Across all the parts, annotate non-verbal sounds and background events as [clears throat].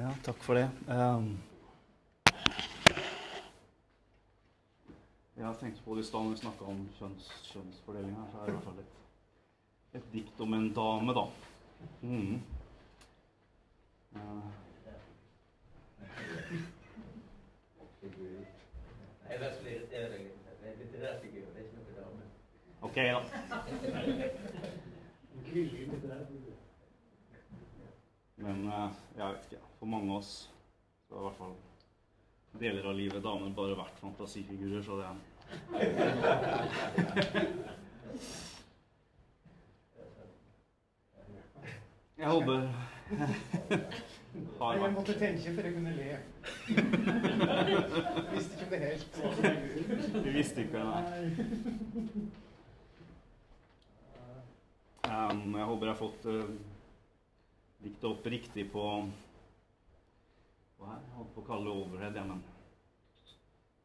Ja, takk for det. Um, jeg tenkte på det i stad når vi snakka om kjønns, kjønnsfordeling her, så er det i hvert fall et, et dikt om en dame, da. Mm. Uh, OK, da. [laughs] Men uh, jeg vet ikke. For mange av oss så har i hvert fall deler av livet damer bare vært fantasifigurer, så det Jeg håper har Jeg måtte tenke før jeg kunne le. Jeg visste ikke om det helt Vi visste ikke nei. Um, jeg håper jeg har fått uh, diktet opp riktig på Hva her? Jeg holdt på å kalle det overhead, ja, men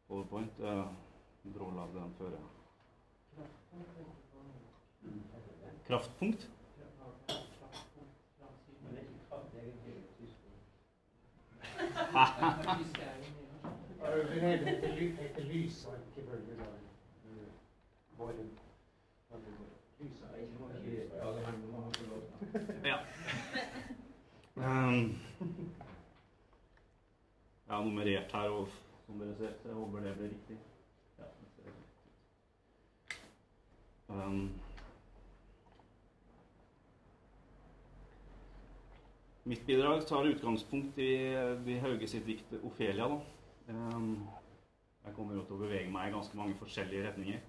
Overpoint Uh, Brålagde den før. Ja. Kraftpunkt? Overhead heter, ly, heter lys ikke bølger. da. Våren. Ja. Um, jeg har nummerert her, og som dere ser, så jeg håper det blir riktig. Ja, det riktig. Um, mitt bidrag tar utgangspunkt i, i Hauge sitt dikt 'Ofelia'. Um, jeg kommer til å bevege meg i ganske mange forskjellige retninger.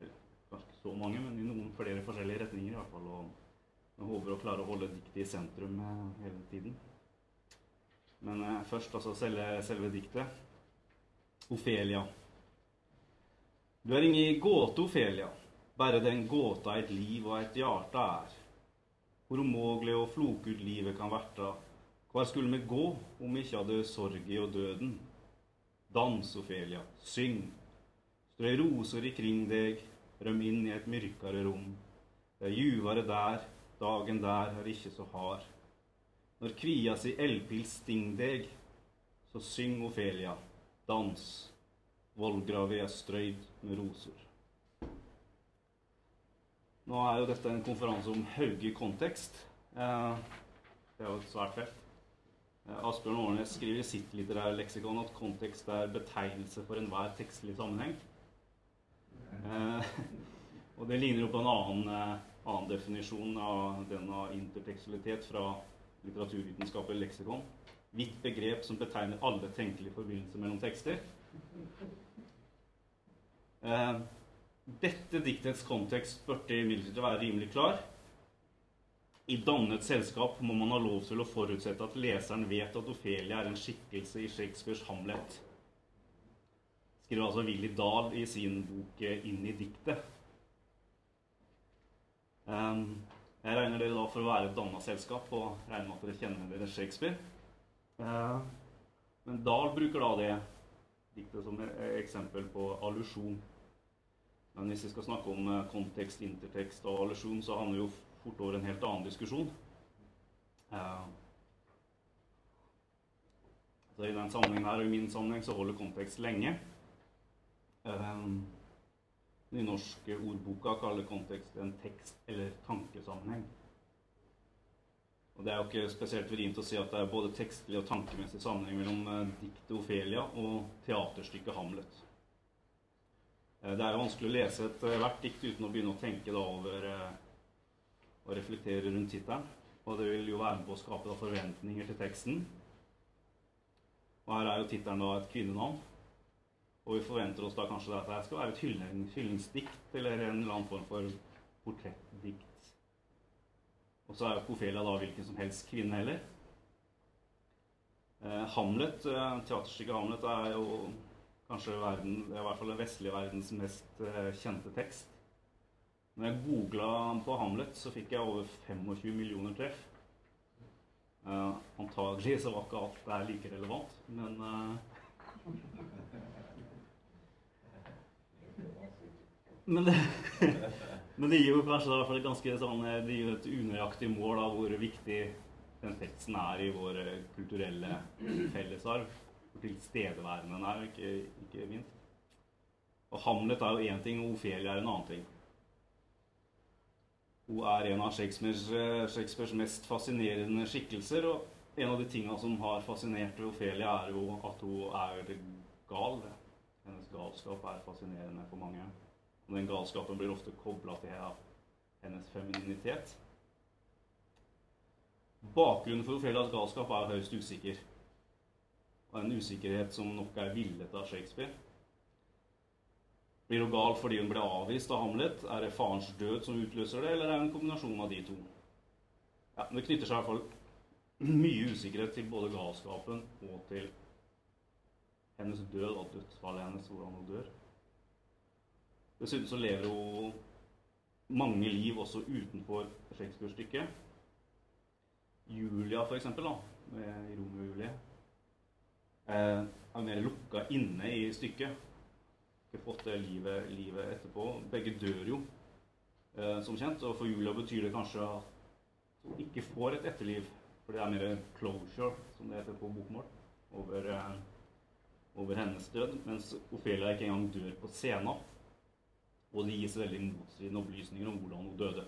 Kanskje ikke så mange, men i noen flere forskjellige retninger i hvert fall. Og jeg håper å klare å holde diktet i sentrum eh, hele tiden. Men eh, først altså selve, selve diktet. Ofelia. Du er ingen gåte, Ofelia. Bare den gåta et liv og et hjerte er. Hvor umågelig og flokut livet kan verta. Hvor skulle vi gå om vi ikke hadde sorg i og døden? Dans, Ofelia, syng. Strø roser ikring deg, røm inn i et mørkere rom. Det er juvare der, dagen der er ikke så hard. Når kvia si eldpils sting deg, så syng, Ofelia, dans. Vollgravet er strøyd med roser. Nå er jo dette en konferanse om Hauge kontekst. Eh, det er jo svært fett. Eh, Asbjørn Årnes skriver i sitt litterære leksikon at kontekst er betegnelse for enhver tekstlig sammenheng. Eh, [laughs] og det ligner jo på en annen, annen definisjon av denne intertekstualitet fra litteraturvitenskapelig leksikon. Vidt begrep som betegner alle tenkelige forbindelser mellom tekster. Eh, dette diktets kontekst burde imidlertid være rimelig klar. I dannet selskap må man ha lov til å forutsette at leseren vet at Ofelia er en skikkelse i Shakespeares Hamlet. Skriver altså Willy Dahl i sin bok eh, 'Inn i diktet'. Um, jeg regner dere da for å være et danna selskap og regner med at dere kjenner dere Shakespeare. Uh, men Dahl bruker da det diktet som eksempel på allusjon. Men hvis vi skal snakke om eh, kontekst, intertekst og allusjon, så handler det jo fort over en helt annen diskusjon. Eh, så I den sammenhengen her og i min sammenheng så holder kontekst lenge. Eh, Den norske ordboka kaller kontekst en tekst- eller tankesammenheng. Og Det er jo ikke spesielt vrient å si at det er både tekstlig og tankemessig sammenheng mellom eh, diktet Ofelia og teaterstykket Hamlet. Eh, Det er jo vanskelig å lese et eh, hvert dikt uten å begynne å tenke over og reflektere rundt tittelen. Og det vil jo være med på å skape forventninger til teksten. Og her er jo tittelen et kvinnenavn. Og vi forventer oss da kanskje at det skal være et hylling, hyllingsdikt eller en eller annen form for portrettdikt. Og så er jo ikke da hvilken som helst kvinne heller. Eh, Hamlet, eh, Teaterstykket Hamlet er jo kanskje verden, er i hvert fall den vestlige verdens mest eh, kjente tekst. Når jeg googla på Hamlet, så fikk jeg over 25 millioner treff. Eh, antagelig så var ikke alt det her like relevant, men Men det, [laughs] men det gir jo kanskje da, ganske sånn, det gir et unøyaktig mål av hvor viktig den teksten er i vår eh, kulturelle fellesarv. Hvor tilstedeværende den er, ikke, ikke minst. Og Hamlet er jo én ting, og Ofelia er en annen ting. Hun er en av Shakespeares, eh, Shakespeares mest fascinerende skikkelser. Og en av de tingene som har fascinert Ofelia, er jo at hun er gal. Hennes galskap er fascinerende for mange. Og den galskapen blir ofte kobla til hennes femininitet. Bakgrunnen for Ofelias galskap er høyst usikker. Og en usikkerhet som nok er villet av Shakespeare. Blir hun gal fordi hun ble avvist av Hamlet? Er det farens død som utløser det, eller er det en kombinasjon av de to? Ja, Det knytter seg i hvert fall mye usikkerhet til både galskapen og til hennes død og dødsfallet hennes, hvordan hun dør. Dessuten så lever hun mange liv også utenfor Shakespeare-stykket. Julia, for eksempel, da, med Romeo og Julie, eh, er mer lukka inne i stykket ikke fått det livet, livet etterpå. Begge dør jo, eh, som kjent. Og for Julia betyr det kanskje at hun ikke får et etterliv. For det er mer closure, som det heter på bokmål, over, eh, over hennes død. Mens Ofelia ikke engang dør på scenen. Og det gis veldig motstridende opplysninger om hvordan hun døde.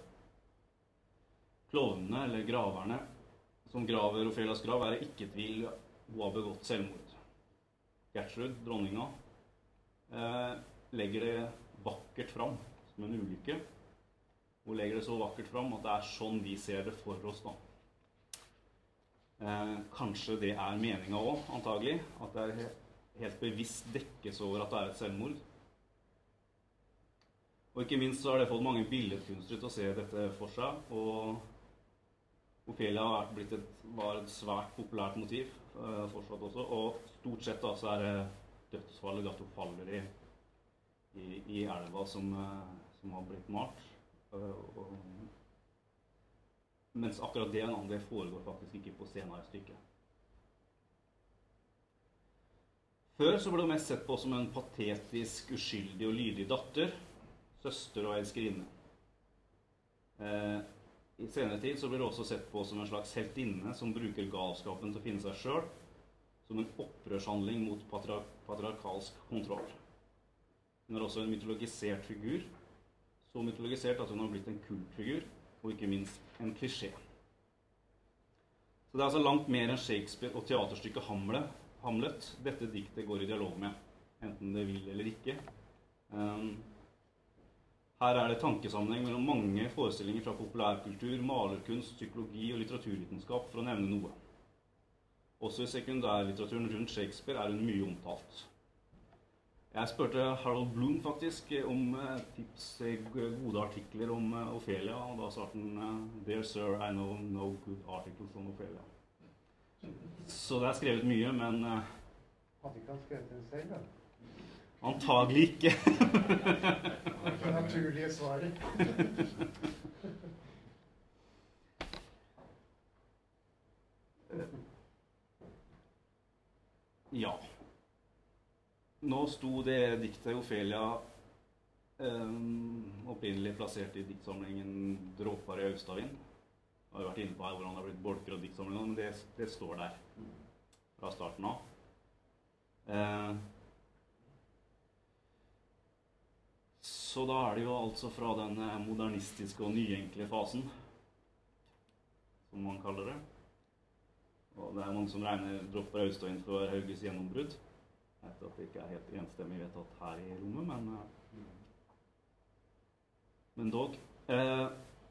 Klovnene, eller graverne, som graver Ofelias grav, er ikke ikke tvil hun har begått selvmord. Gertrud, dronninga, eh, legger det vakkert fram som en ulykke. Hun legger det så vakkert fram at det er sånn vi ser det for oss. da. Eh, kanskje det er meninga òg, antagelig. At det er helt bevisst dekkes over at det er et selvmord. Og ikke minst så har det fått mange billedkunstnere til å se dette for seg. Og Ophelia har blitt et, var et svært populært motiv uh, fortsatt også. Og stort sett da så er det dødsfallet Gatto faller i, i, i elva som, eh, som, har blitt malt. Og, og, mens akkurat det, det foregår faktisk ikke på scenen i stykket. Før så ble hun mest sett på som en patetisk, uskyldig og lydig datter, søster og elskerinne. Eh, I senere tid så blir hun også sett på som en slags heltinne som bruker galskapen til å finne seg sjøl som en opprørshandling mot patriarkalsk kontroll. Hun er også en mytologisert figur. Så mytologisert at hun har blitt en kultfigur, og ikke minst en klisjé. Så det er altså langt mer enn Shakespeare og teaterstykket Hamlet, Hamlet dette diktet går i dialog med, enten det vil eller ikke. Um, her er det tankesammenheng mellom mange forestillinger fra populærkultur, malerkunst, psykologi og litteraturvitenskap, for å nevne noe. Også i sekundærlitteraturen rundt Shakespeare er hun mye omtalt. Jeg spurte Harold Bloom faktisk om eh, tips, i gode artikler om eh, Ophelia, og da svarte han Dear sir, I know no good articles on Ophelia. Så det er skrevet mye, men Hadde ikke han skrevet den selv, da? Antagelig ikke. det naturlige svaret. Ja. Nå sto det diktet Ofelia um, opprinnelig plassert i diktsamlingen 'Dråper i Austavind'. Har jo vært inne på her hvordan det har blitt bolker av diktsamlingen, men det, det, står der fra starten av. Uh, så da er det jo altså fra den modernistiske og nyenkle fasen, som man kaller det. Og det er mange som regner dropper Austein for Hauges gjennombrudd. Etter at det ikke er helt enstemmig vedtatt her i rommet, men, eh, men dog. Eh,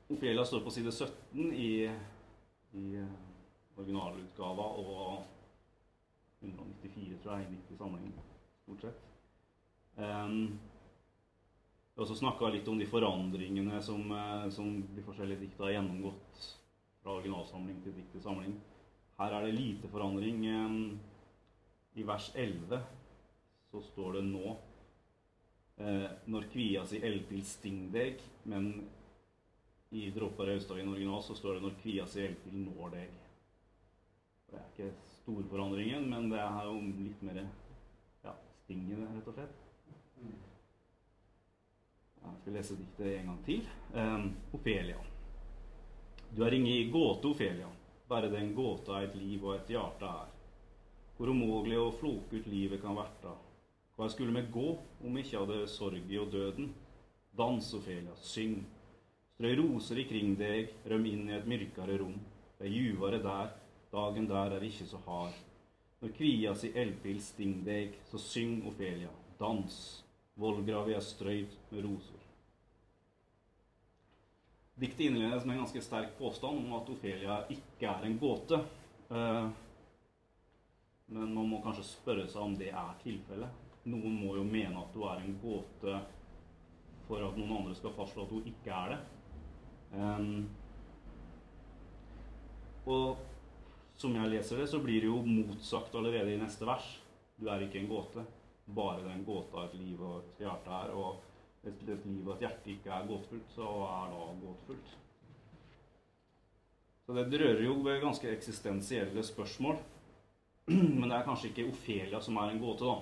Ophelia står på side 17 i, i eh, originalutgava og 194, tror jeg, i 90 samlinger, stort sett. Um, har også snakka litt om de forandringene som, eh, som de forskjellige dikta har gjennomgått fra originalsamling til dikt til samling. Her er det lite forandring. I vers 11 så står det nå eh, Når kvia si elpil stingdeg, men i Dråpar Austavin original så står det 'Når kvia si elpil når deg'. Det er ikke storforandringen, men det er jo litt mer ja, stingende, rett og slett. Jeg skal lese diktet en gang til. Um, Ofelia. Du er ingen gåte, Ofelia. bare den gåta et liv og et hjerte er. Hvor umulig å floke ut livet kan verta. Hva skulle vi gå om ikke hadde sorg og døden? Dans, Ofelia, syng. Strø roser ikring deg, røm inn i et mørkere rom. Det er ljuvare der, dagen der er ikke så hard. Når kvias i eldpil sting deg, så syng, Ofelia, dans. Vollgravi er strøyd med roser. Diktet innledes med en ganske sterk påstand om at Ofelia ikke er en gåte. Eh, men man må kanskje spørre seg om det er tilfellet. Noen må jo mene at hun er en gåte for at noen andre skal fastslå at hun ikke er det. Um, og som jeg leser det, så blir det jo motsagt allerede i neste vers. Du er ikke en gåte. Bare den gåta et liv og et hjerte er. Og et, et liv og et hjerte ikke er gåtefullt, så er da gåtefullt. Så det rører jo ved ganske eksistensielle spørsmål. Men det er kanskje ikke Ofelia som er en gåte, da.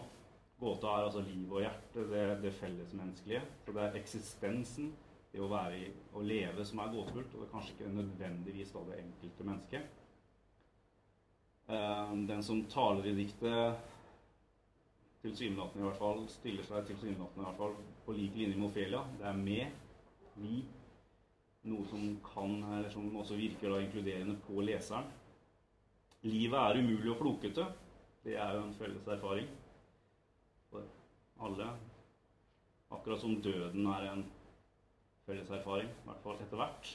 Gåta er altså liv og hjerte, det, det fellesmenneskelige. Så det er eksistensen, det å i, å leve, som er gåtefullt. Og det er kanskje ikke nødvendigvis da det enkelte mennesket. Eh, den som taler i diktet, tilsynelatende i hvert fall, stiller seg tilsynelatende i hvert fall på lik linje med Ofelia. Det er med, vi, noe som kan, eller som også virker da inkluderende på leseren. Livet er umulig og flokete. Det er jo en felles erfaring for alle. Akkurat som døden er en felles erfaring, i hvert fall etter hvert.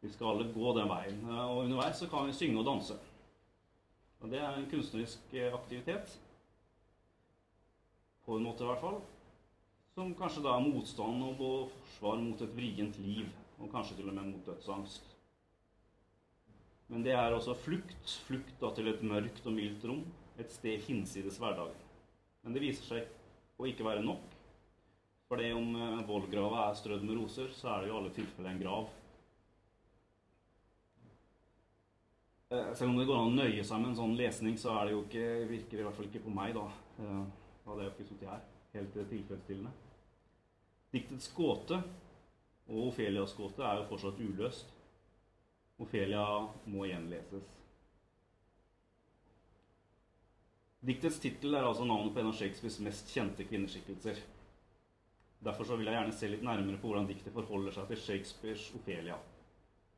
Vi skal alle gå den veien. Og underveis så kan vi synge og danse. Og det er en kunstnerisk eh, aktivitet. På en måte, i hvert fall. Som kanskje da er motstand og forsvar mot et vrient liv. Og kanskje til og med mot dødsangst. Men det er også flukt. Flukt da til et mørkt og mildt rom. Et sted hinsides hverdagen. Men det viser seg å ikke være nok. For det om eh, vollgrava er strødd med roser, så er det jo i alle tilfeller en grav. Eh, selv om det går an å nøye seg med en sånn lesning, så er det jo ikke, virker det i hvert fall ikke på meg, da. Hadde jeg ikke sittet her. Helt tilfredsstillende. Diktets gåte og Ofelias gåte er jo fortsatt uløst. Ofelia må gjenleses. Diktets tittel er altså navnet på en av Shakespeares mest kjente kvinneskikkelser. Derfor vil jeg gjerne se litt nærmere på hvordan diktet forholder seg til Shakespeares Ofelia.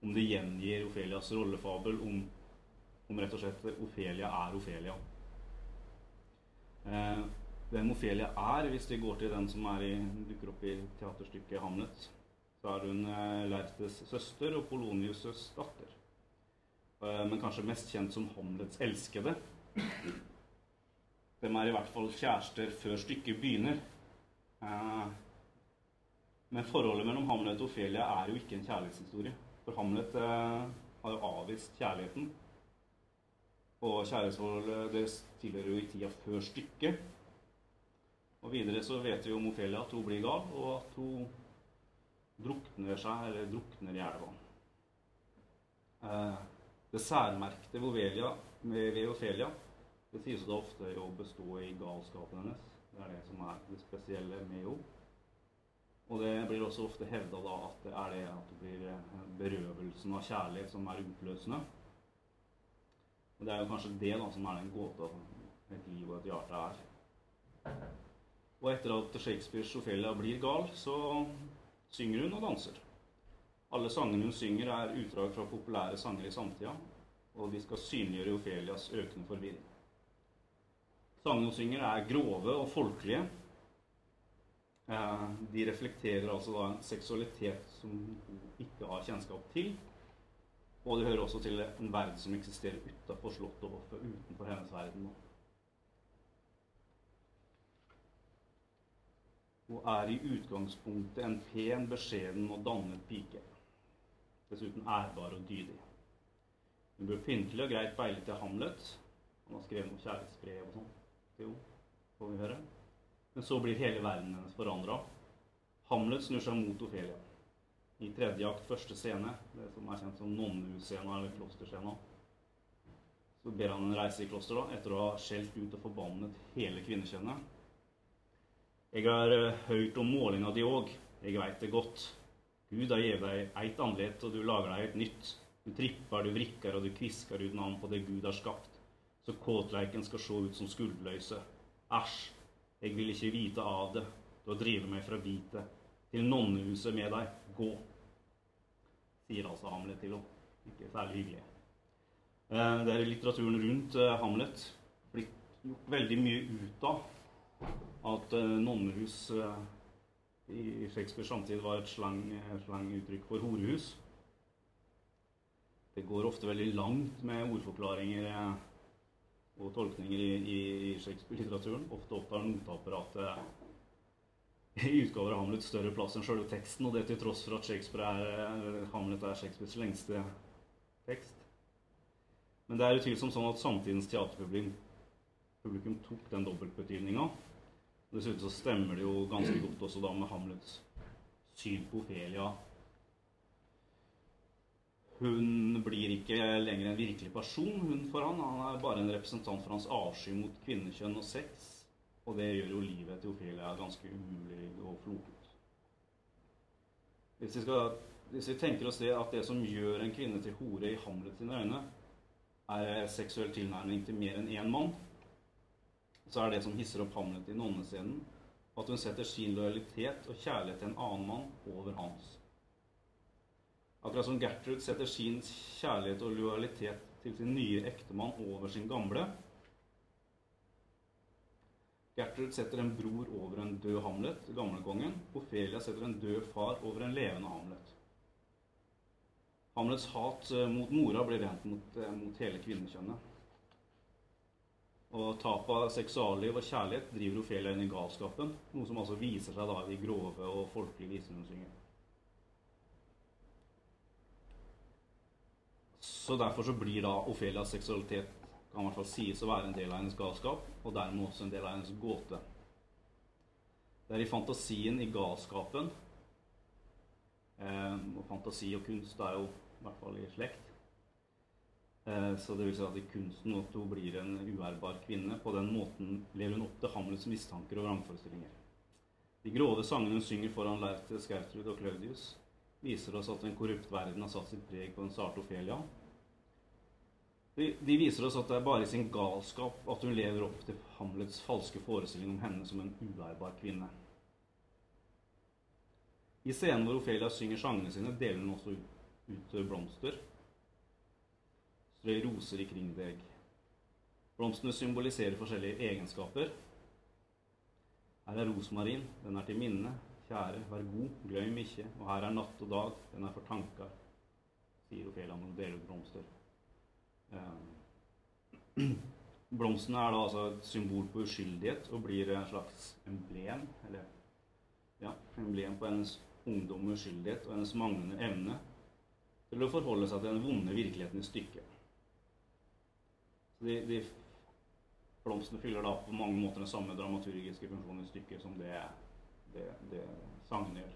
Om det gjengir Ofelias rollefabel, om, om rett og slett Ofelia er Ofelia. Eh, hvem Ofelia er, hvis vi går til den som i, dukker opp i teaterstykket 'Hamlet', så er hun eh, Lertes søster og Polonius' datter. Eh, men kanskje mest kjent som Hamlets elskede. De er i hvert fall kjærester før stykket begynner. Eh, men forholdet mellom Hamlet og Ofelia er jo ikke en kjærlighetshistorie. For Hamlet har jo avvist kjærligheten. Og kjærlighetsforholdet deres tilhører jo i tida før stykket. Og videre så vet vi om Ofelia at hun blir gal, og at hun drukner seg, eller drukner i elva. Eh, det særmerkte ved Ophelia ved Ofelia det sies da ofte å bestå i galskapen hennes. Det er det som er det spesielle med henne. Og det blir også ofte hevda at det er det at det blir berøvelsen av kjærlighet som er utløsende. Og det er jo kanskje det da som er den gåta et liv og et hjerte er. Og etter at Shakespeares Ophelia blir gal, så synger hun og danser. Alle sangene hun synger, er utdrag fra populære sanger i samtida, og de skal synliggjøre Ophelias økende forvirring. Sangene hun synger, er grove og folkelige, Eh, de reflekterer altså da en seksualitet som hun ikke har kjennskap til. Og de hører også til en verden som eksisterer utafor slottet og utenfor hennes verden. Hun er i utgangspunktet en pen, beskjeden og dannet pike. Dessuten ærbar og dydig. Hun blir pyntelig og greit beilet til Hamlet. Han har skrevet noen kjærlighetsbrev og sånn henne, får vi høre. Men så blir hele verden hennes forandra. Hamlet snur seg mot Ofelia. I tredje akt, første scene, det som er kjent som nonnehusscena eller klosterscena, så ber han en reise i kloster etter å ha skjelt ut og forbannet hele kvinnekjønnet. Jeg har uh, hørt om målinga di òg, jeg veit det godt. Gud har gitt deg eit andlet, og du lager deg et nytt. Du tripper, du vrikker og du kvisker ut navn på det Gud har skapt, så kåtleiken skal se ut som skulderløse. Æsj, jeg vil ikke vite av det, du har drevet meg fra bitet, til nonnehuset med deg, gå. Sier altså Hamlet til henne. Ikke særlig hyggelig. Eh, det er litteraturen rundt eh, Hamlet blitt gjort veldig mye ut av at eh, nonnehus i Shakespeares samtid var et slang, slang uttrykk for horehus. Det går ofte veldig langt med ordforklaringer og tolkninger i, i Shakespeare-litteraturen. Ofte opptar noteapparatet i utgaver av Hamlet større plass enn selve teksten, og det til tross for at er, Hamlet er Shakespeares lengste tekst. Men det er utvilsomt sånn at samtidens teaterpublikum tok den dobbeltbetydninga. Dessuten så stemmer det jo ganske godt også da med Hamlets syn på Ophelia. Hun blir ikke lenger en virkelig person hun for han. Han er bare en representant for hans avsky mot kvinnekjønn og sex. Og det gjør jo livet til Ophelia ganske umulig og flokete. Hvis hvis vi tenker oss det at det som gjør en kvinne til hore i Hamlet sine øyne, er seksuell tilnærming til mer enn én mann, så er det som hisser opp Hamlet i nonnescenen, at hun setter sin lojalitet og kjærlighet til en annen mann over hans. Akkurat som Gertrud setter sin kjærlighet og lojalitet til sin nye ektemann over sin gamle. Gertrud setter en bror over en død Hamlet, gamlekongen. Ofelia setter en død far over en levende Hamlet. Hamlets hat eh, mot mora blir rent mot, eh, mot hele kvinnekjønnet. Og tap av seksualliv og kjærlighet driver Ofelia inn i galskapen, noe som altså viser seg da i grove og folkelige synger. Så derfor så blir da Ofelias seksualitet kan i hvert fall sies å være en del av hennes galskap, og dermed også en del av hennes gåte. Det er i fantasien, i galskapen, eh, og fantasi og kunst er jo i hvert fall i slekt. Eh, så det vil si at i kunsten at hun blir en uærbar kvinne. På den måten lever hun opp til Hamlets mistanker og vrangforestillinger. De grove sangene hun synger foran lerretet Skertrud og Claudius, viser oss at en korrupt verden har satt sitt preg på den sarte Ofelia. De, de, viser oss at det er bare i sin galskap at hun lever opp til Hamlets falske forestilling om henne som en uærbar kvinne. I scenen hvor Ofelia synger sangene sine, deler hun også ut blomster. Strø roser ikring deg. Blomstene symboliserer forskjellige egenskaper. Her er rosmarin, den er til minne. Kjære, vær god, gløym ikke. Og her er natt og dag, den er for tanker, sier Ofelia når hun deler ut blomster. Eh, [clears throat] blomstene er da altså et symbol på uskyldighet og blir en slags emblem, eller ja, emblem på hennes ungdom og uskyldighet og hennes manglende evne til å forholde seg til den vonde virkeligheten i stykket. De, de Blomstene fyller da på mange måter den samme dramaturgiske funksjonen i stykket som det, det, det sangene gjør.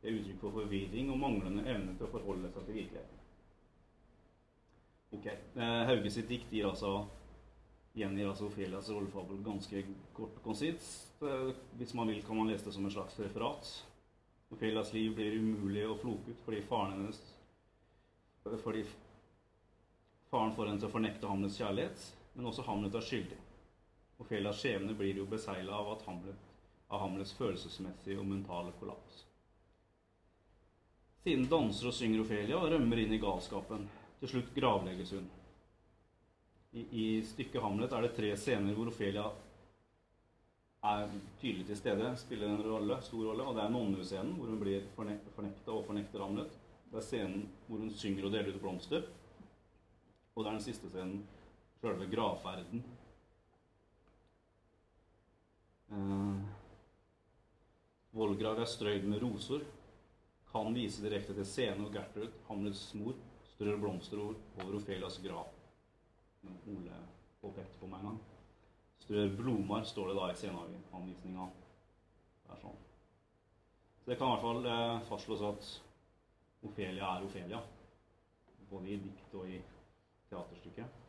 Det er uttrykk for forvirring og manglende evne til å forholde seg til virkeligheten. Ok, eh, Hauge sitt dikt gir altså gjengir altså Ofelias rollefabel ganske kort og konsist. Eh, hvis man vil, kan man lese det som en slags referat. Ofelias liv blir umulig og floket fordi faren hennes fordi faren får henne til å fornekte Hamlets kjærlighet, men også Hamlet er skyldig. Ofelias skjebne blir jo besegla av, Hamlet, av Hamlets følelsesmessige og mentale kollaps. Siden danser og synger Ofelia og rømmer inn i galskapen. Til slutt gravlegges hun. I, I, stykket Hamlet er det tre scener hvor Ofelia er tydelig til stede, spiller en rolle, stor rolle. Og det er nonnescenen, hvor hun blir fornekta og fornekter Hamlet. Det er scenen hvor hun synger og deler ut blomster. Og det er den siste scenen, sjølve gravferden. Eh, vollgrav er strøyd med roser. Kan vise direkte til scenen og Gertrud, Hamlets mor, strør blomster over Ofelias grav. Ole påpekte på meg en gang. Strør blomar, står det da i sceneanvisninga. Det er sånn. Så det kan i hvert fall eh, fastslås at Ofelia er Ofelia. Både i dikt og i teaterstykket.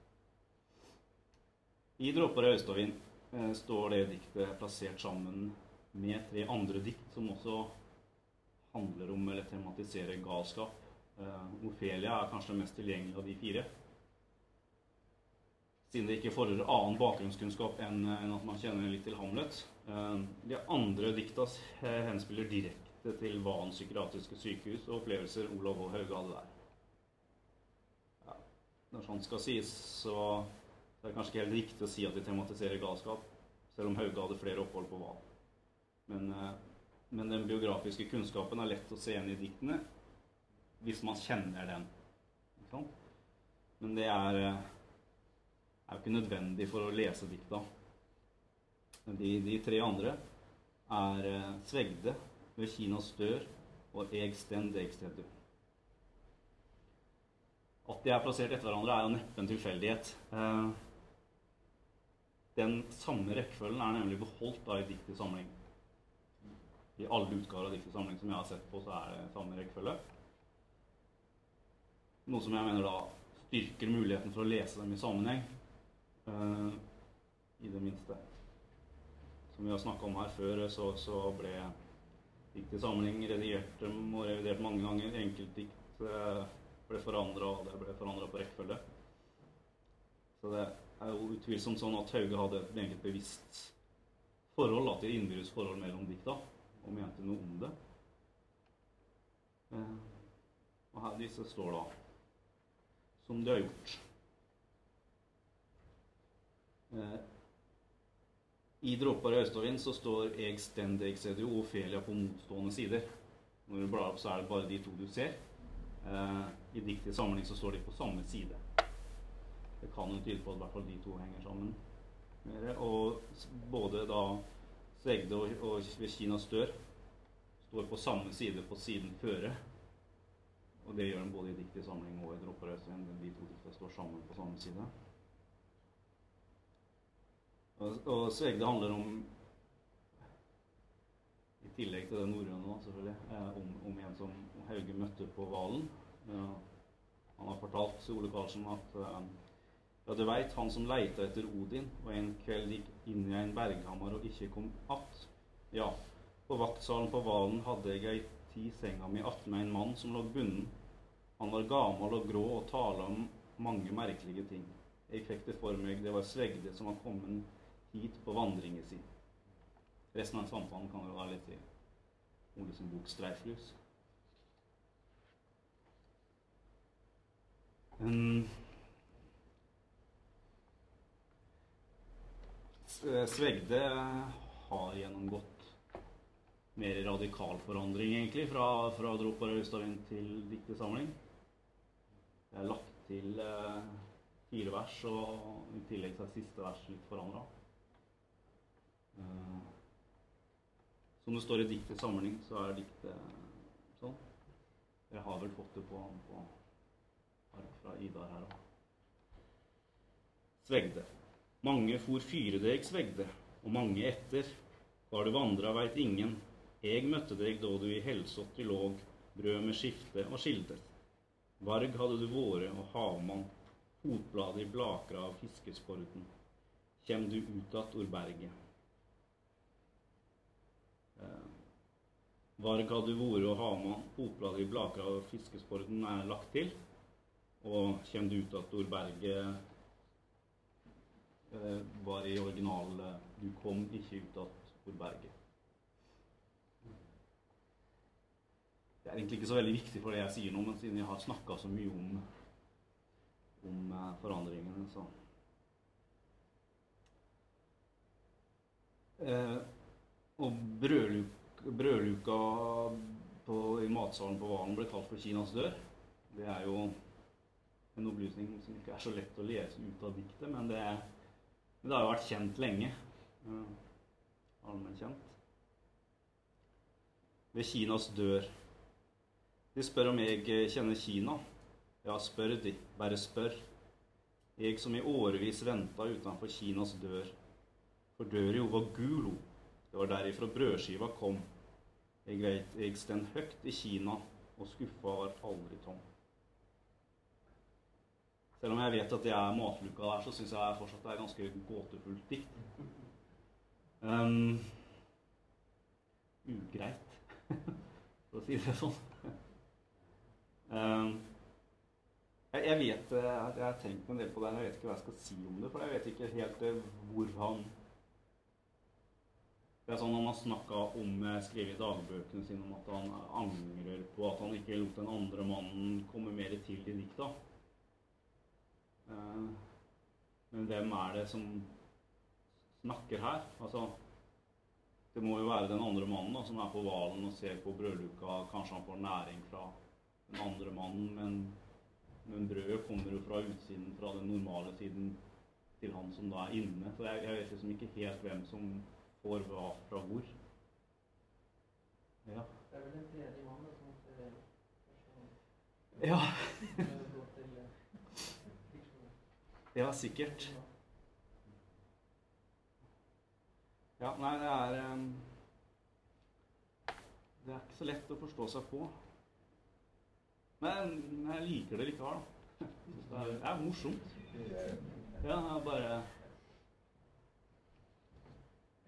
I 'Dråper av Austavind' eh, står det diktet plassert sammen med tre andre dikt som også handler om eller tematiserer galskap. Eh, Ofelia er kanskje den mest tilgjengelige av de fire. Siden det ikke fordrer annen bakgrunnskunnskap enn enn at man kjenner litt til Hamlet. Eh, De andre dikta eh, henspiller direkte til Van psykiatriske sykehus og opplevelser Olav H. Hauge hadde der. Når sånt skal sies, så det er kanskje ikke helt riktig å si at de tematiserer galskap, selv om Hauge hadde flere opphold på Hval. Men, eh, men den biografiske kunnskapen er lett å se igjen i diktene hvis man kjenner den. Men det er, eh, er jo ikke nødvendig for å lese dikta. De, de tre andre er eh, Svegde ved Kinas dør og Eg sten deg stedu. At de er plassert etter hverandre, er jo neppe en tilfeldighet. Eh, Den samme rekkefølgen er nemlig beholdt da i dikt samling. I alle utgaver av dikt samling som jeg har sett på, så er det samme rekkefølge. Noe som jeg mener da styrker muligheten for å lese dem i sammenheng. eh, I det minste. Som vi har snakka om her før, så, så ble dikt i samling redigert og revidert mange ganger. Enkeltdikt eh, ble forandra, og det ble forandra på rekkefølge. Så det er jo utvilsomt sånn at Hauge hadde et bevisst forhold da, til innbyrdes forhold mellom dikta, og mente noe om det. Eh, og her disse står da som de har gjort. Eh, I 'Dråper i østovind' så står 'Eg stend eg sedio' og Ofelia på motstående sider. Når du blar opp, så er det bare de to du ser. Eh, I dikt samling så står de på samme side. Det kan jo tyde på at i hvert fall de to henger sammen. Og både da Svegde og, og ved Kinas dør står på samme side på siden føre. Og det gjør de både i dikt samling og i Dråper. De to dikta står sammen på samme side. Og, og Svegde handler om I tillegg til det norrøne, selvfølgelig. Eh, om, om en som Hauge møtte på Valen. Ja, han har fortalt Ole Karlsen at eh, ja, du veit, han som leita etter Odin, og en kveld gikk inn i en berghammer og ikke kom att. Ja, på vaktsalen på Valen hadde jeg ei ti senga mi attmed en mann som lå bunden. Han var gamal og grå og tala om mange merkelige ting. Jeg fikk det for meg det var Svegde som var kommet hit på vandringen sin. Resten av samtalen kan jo være litt i Ole sin bok 'Streiflus'. Um, Svegde har gjennomgått mer radikal forandring, egentlig, fra, fra 'Dråper og Øystavind' til diktesamling. Det er lagt til eh, fire vers, og i tillegg så er siste vers litt forandra. Eh, som det står i diktet samling, så er diktet sånn. Jeg har vel fått det på, på ark fra Idar her òg. Svegde. Mange for fyredeg svegde, og mange etter. Var du vandra, veit ingen. Eg møtte deg da du i helsotti låg, brød med skifte og skildet. Varg hadde du våre og havmann, fotbladet i blakra av fiskesporden. Kjem du ut att ur berget. Varg hadde vore og havmann, fotbladet i Blaka og fiskesporten er lagt til. Og kommer du ut at ur eh, var i original eh, Du kom ikke ut at ur. Det er egentlig ikke så veldig viktig for det jeg sier nå, men siden jeg har snakka så mye om, om eh, forandringene, så eh, Og brødluk, brødluka på, i matsalen på Valen ble kalt for Kinas dør. Det er jo en opplysning som ikke er så lett å lese ut av diktet, men det, men det har jo vært kjent lenge. Allmennkjent. Kjent. Ved Kinas dør. De spør om jeg kjenner Kina. Ja, spør de. Bare spør. Jeg som i årevis venta utenfor Kinas dør. For døra jo var gulo. Det var derifra brødskiva kom. Jeg veit jeg stend høgt i Kina, og skuffa var aldri tom. Selv om jeg vet at det er matluka der, så syns jeg fortsatt det er ganske gåtefullt dikt. Um, ugreit, [laughs] for å si det sånn. Um, jeg, jeg vet eh, at jeg har tenkt en del på det, men jeg vet ikke hva jeg skal si om det. For jeg vet ikke helt eh, hvor han Det er sånn Han har snakka om eh, skrevet i dagbøkene sine om at han angrer på at han ikke lot den andre mannen komme mer til i dikta. Eh, men hvem er det som snakker her? Altså Det må jo være den andre mannen da, som er på hvalen og ser på brødluka. Kanskje han får næring fra den andre mannen, men men brødet kommer jo fra utsiden, fra den normale siden til han som da er inne. Så jeg, jeg vet liksom ikke helt hvem som får hva fra hvor. Ja. Det er vel en tredje mann som måtte kanskje Ja, eh, [laughs] ja sikkert. Ja, nei, det er em, Det er ikke så lett å forstå seg på. Men jeg liker det likevel, da. Det [laughs] er, det er morsomt. Ja, det er bare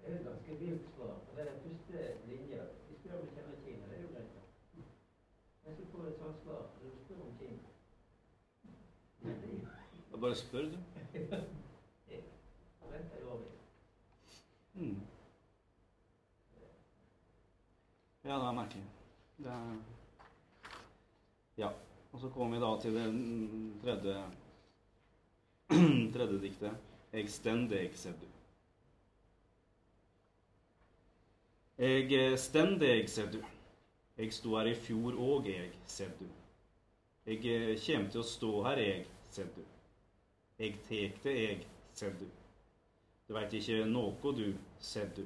Det er et ganske vilt svar. Det er den første linja. De spør om du kjenner Kina. Det er jo greit. Men så får du et sånt svar når du spør om Kina. Jeg bare spør, du. [laughs] Vent jo over. Mm. Ja, det er merkelig. Det er Ja. Og så kommer vi da til det tredje [clears throat] tredje diktet. Extend the sed du. Eg eh, stend deg, sed du. Eg sto her i fjor òg, eg, ser du. Eg eh, kjem til å stå her, eg, ser du. Eg tek det, eg, ser du. Du veit ikkje noko, du, ser du.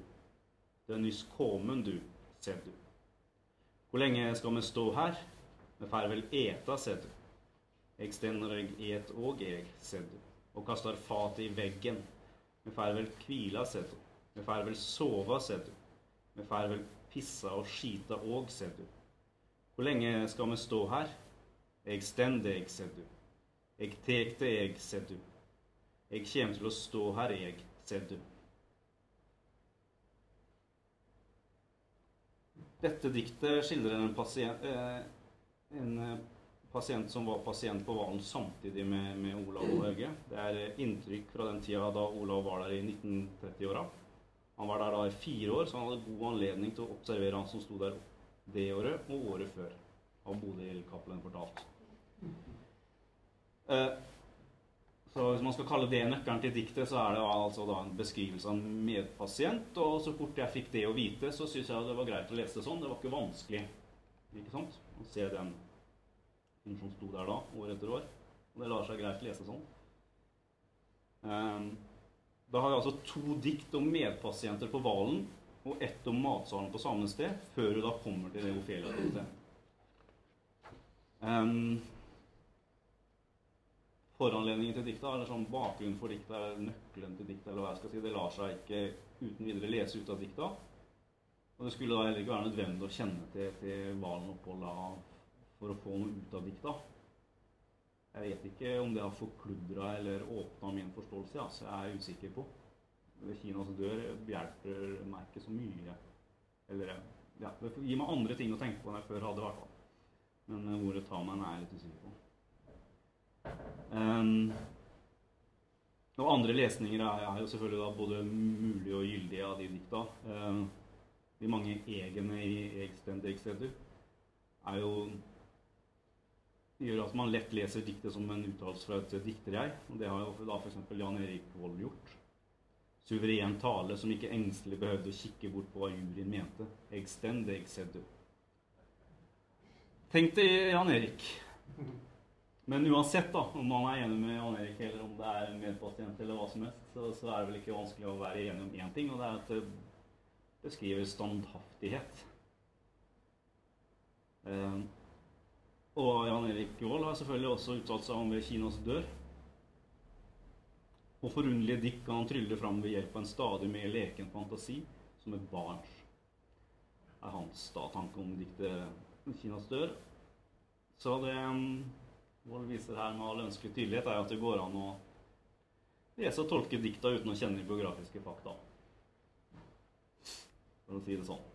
Du er nyss komen, du, ser du. Hvor lenge skal vi stå her? Vi får vel eta, ser du. Eg stender eg et og eg, ser du. Og kastar fatet i veggen. Vi får vel kvila, ser du. Vi får vel sova, ser du. Vi får vel pisse og skita òg, ser du. Hvor lenge skal vi stå her? Jeg stender, eg, ser du. Jeg tek det, jeg, ser du. Jeg kjem til å stå her, jeg, ser du. Dette diktet skildrer en pasient, eh, en eh, pasient som var pasient på Valen samtidig med, med Olav og Hauge. Det er eh, inntrykk fra den tida da Olav var der i 1930-åra. Han var der da i fire år, så han hadde god anledning til å observere han som sto der det året og året før, har Bodil-Cappelen fortalt. Eh, så hvis man skal kalle det nøkkelen til diktet, så er det altså da en beskrivelse av en medpasient. Og så fort jeg fikk det å vite, så syns jeg det var greit å lese det sånn. Det var ikke vanskelig ikke sant? å se den som sto der da, år etter år. Og det lar seg greit lese sånn. Ehm, da har jeg altså to dikt om medpasienter på Valen og ett om matsalen på samme sted, før du da kommer til det Ofelia-diktet. Um, foranledningen til dikta, eller sånn bakgrunnen for dikta, eller nøkkelen til dikta, eller hva jeg skal si, det lar seg ikke uten videre lese ut av dikta. Og det skulle da heller ikke være nødvendig å kjenne til, til Valen-oppholdet for å få noe ut av dikta. Jeg vet ikke om det har forkludra eller åpna min forståelse, altså jeg er usikker på. Kinas dør hjelper meg ikke så mye. Eller ja, det gir meg andre ting å tenke på enn jeg før hadde, i hvert fall. Men ordet hvor det tar meg, er jeg litt usikker på. Um, og andre lesninger er, jo selvfølgelig da både mulige og gyldige av de dikta. Um, de mange egene i Egstendegseder er jo gjør at man lett leser diktet som en uttalelse fra et dikterjeg. Og det har jo da f.eks. Jan Erik Vold gjort. Suveren tale som ikke engstelig behøvde å kikke bort på hva juryen mente. Egstendegseder. Tenk deg Jan Erik. Men uansett, da, om man er enig med Jan Erik, eller om det er en medpasient, eller hva som helst, så, så er det vel ikke vanskelig å være enig om én ting, og det er at det beskriver standhaftighet. Eh, og Jan Erik Vold har selvfølgelig også uttalt seg om ved Kinas dør. Og forunderlige dikt kan han trylle fram ved hjelp av en stadig mer leken fantasi, som et barns. er hans da tanke om diktet Kinas dør. Så det um, Vold viser her med all ønskelig tydelighet, er at det går an å lese og tolke dikta uten å kjenne de biografiske fakta. For å si det sånn.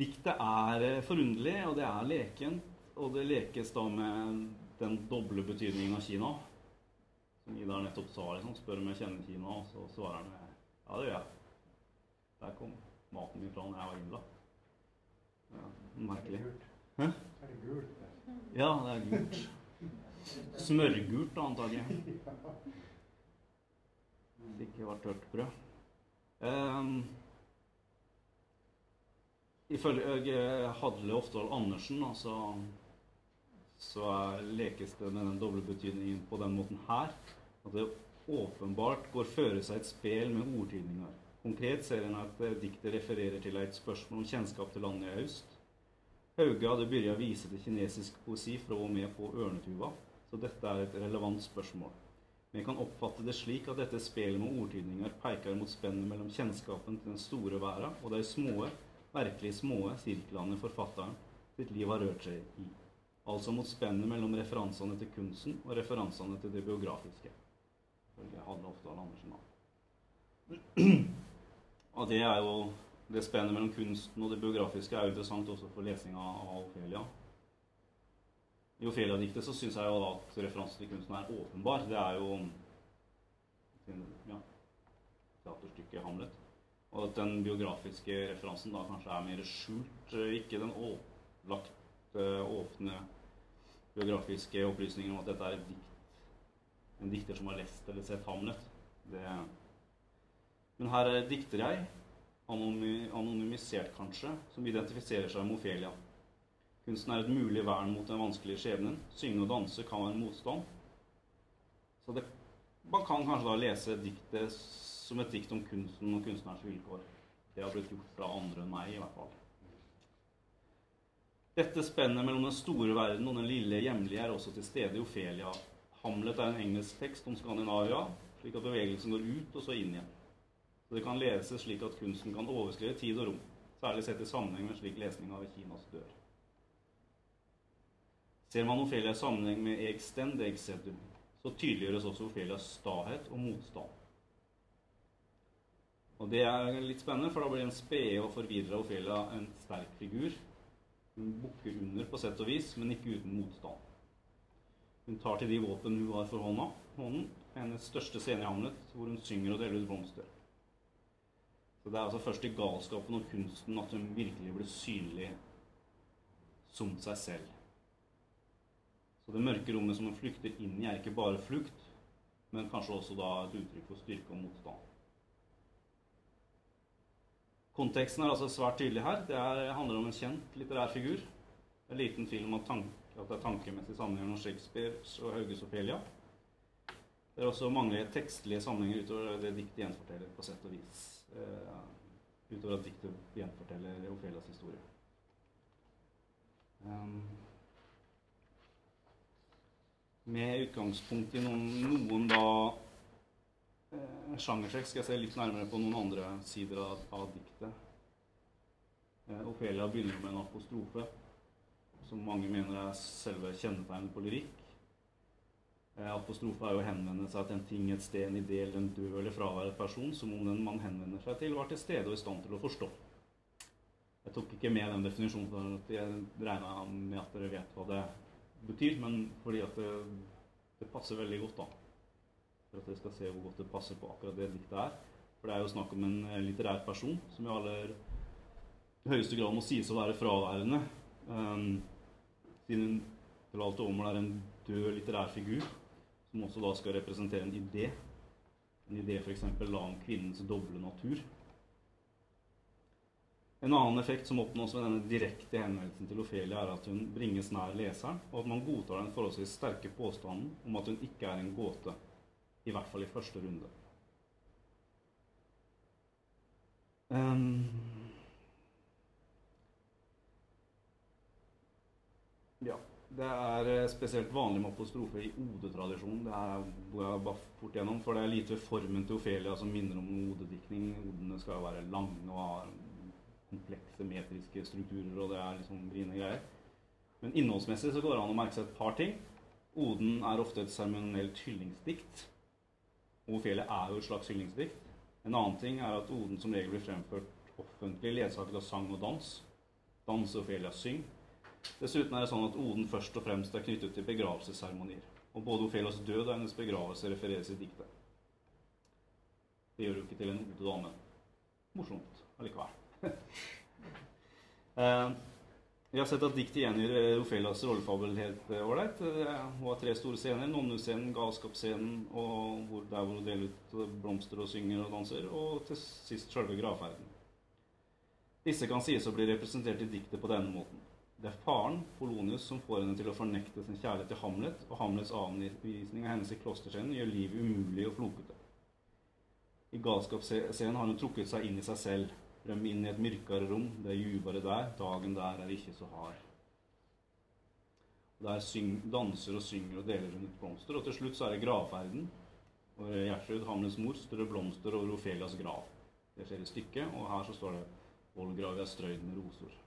Diktet er eh, forunderlig, og det er lekent. og det lekes da med den doble betydningen av Kina. Som Idar nettopp sa. liksom, Spør om jeg kjenner Kina, og så svarer han ja, det gjør jeg. Der kom maten min fra da jeg var innlagt. Ja, merkelig. Hæ? Er det gult? Ja, det er gult. Smørgult, da, antagelig. Hvis ikke var tørt brød. Um, ifølge Hadle Oftedal Andersen altså, så lekes det med den doble betydningen på den måten her. At det åpenbart går føre seg et spel med ordtydninger. Konkret ser en at eh, diktet refererer til et spørsmål om kjennskap til landet i øst. Hauge hadde begynt å vise til kinesisk poesi fra og med på Ørnetuva, så dette er et relevant spørsmål. Vi kan oppfatte det slik at dette spelet med ordtydninger peker mot spennet mellom kjennskapen til den store verden og de små, virkelig små sirklene forfatteren sitt liv har rørt seg i. Altså mot spennet mellom referansene til kunsten og referansene til det biografiske. Ifølge Hadle Oftedal Andersen. da. [clears throat] Og det er jo det spennet mellom kunsten og det biografiske er jo interessant også for lesinga av Ofelia. I Ofelia-diktet så syns jeg jo da at referansen til kunsten er åpenbar. Det er jo ja, teaterstykket 'Hamlet'. Og at den biografiske referansen da kanskje er mer skjult. eh, Ikke den opplagte, åpne biografiske opplysningen om at dette er dikt. En dikter som har lest eller sett 'Hamlet'. Det, men her er dikter jeg, anonymisert kanskje, som identifiserer seg med Ofelia. Kunsten er et mulig vern mot den vanskelige skjebnen. Synge og danse kan være motstand. Så det, man kan kanskje da lese diktet som et dikt om kunsten og kunstnerens vilkår. Det har blitt gjort fra andre enn meg, i hvert fall. Dette spennet mellom den store verden og den lille hjemlige er også til stede i Ofelia. Hamlet er en engelsk tekst om Skandinavia, slik at bevegelsen går ut og så inn igjen. Så det kan leses slik at kunsten kan overskrive tid og rom, særlig sett i sammenheng med slik lesning av Kinas dør. Ser man Ofelia i sammenheng med Extend stend, så tydeliggjøres også Ofelias stahet og motstand. Og det er litt spennende, for da blir en spede og forvirra Ofelia en sterk figur. Hun bukker under på sett og vis, men ikke uten motstand. Hun tar til de våpen hun har for hånda, hånden, hennes største scene i Hamlet, hvor hun synger og deler ut blomster. Så det er altså først i galskapen og kunsten at hun virkelig blir synlig som seg selv. Så det mørke rommet som hun flykter inn i, er ikke bare flukt, men kanskje også da et uttrykk for styrke og motstand. Konteksten er altså svært tydelig her. Det er, handler om en kjent litterær figur. Det er liten tvil om at, at det er tankemessig sammenheng mellom Shakespeares og Hauges Ofelia. Det er også mange tekstlige sammenhenger utover det diktet gjenforteller på sett og vis. Eh, utover at diktet gjenforteller Ofelias historie. Um, med utgangspunkt i noen, noen da eh, sjangertrekk skal jeg se litt nærmere på noen andre sider av, av diktet. Eh, Ofelia begynner med en apostrofe, som mange mener er selve kjennetegnet på lyrikk. Eh, apostrofe er jo å henvende seg til en ting, et sted, en idé eller en død eller fraværet person, som om den man henvender seg til, var til stede og i stand til å forstå. Jeg tok ikke med den definisjonen, for jeg regna med at dere vet hva det betyr, men fordi at det, det passer veldig godt, da. For at dere skal se hvor godt det passer på akkurat det diktet er. For det er jo snakk om en eh, litterær person som i aller høyeste grad må sies å være fraværende. Um, siden til alt overmål er en død litterær figur, som også da skal representere en idé. En idé f.eks. om kvinnens doble natur. En annen effekt som oppnås ved denne direkte henvendelsen til Ofelia, er at hun bringes nær leseren, og at man godtar den forholdsvis sterke påstanden om at hun ikke er en gåte. I hvert fall i første runde. Um, ja. Det er eh, spesielt vanlig med apostrofe i odetradisjonen. Det er hvor jeg bare fort gjennom, for det er lite formen til Ofelia som minner om odediktning. Odene skal jo være lange og ha komplekse metriske strukturer, og det er liksom vriene greier. Men innholdsmessig så går det an å merke seg et par ting. Oden er ofte et seremonielt hyllingsdikt. Og er jo et slags hyllingsdikt. En annen ting er at Oden som regel blir fremført offentlig, ledsaget av sang og dans. Dans Ofelia syng. Dessuten er det sånn at oden først og fremst er knyttet til begravelsesseremonier. Og både Ofelias død og hennes begravelse refereres i diktet. Det gjør jo ikke til en ode, da, morsomt allikevel. [laughs] eh, vi har sett at diktet gjengir eh, Ofelias rollefabel helt eh, ålreit. Eh, Hun har tre store scener. Nonnescenen, galskapsscenen, og hvor, der hvor hun deler ut eh, blomster og synger og danser. Og til sist selve gravferden. Disse kan sies å bli representert i diktet på denne måten. Det er faren, Polonius, som får henne til å fornekte sin kjærlighet til Hamlet, og Hamlets avvisning av hennes i klosterscenen gjør livet umulig og flokete. I galskapsscenen har hun trukket seg inn i seg selv, rømme inn i et mørkere rom, det er jubere der, dagen der er ikke så hard. Og Der syng, danser og synger og deler hun ut blomster, og til slutt så er det gravferden, Og Gjertrud, Hamlens mor, strør blomster over Ofelias grav. Det skjer i stykket, og her så står det Vollgrav er strøyd med roser.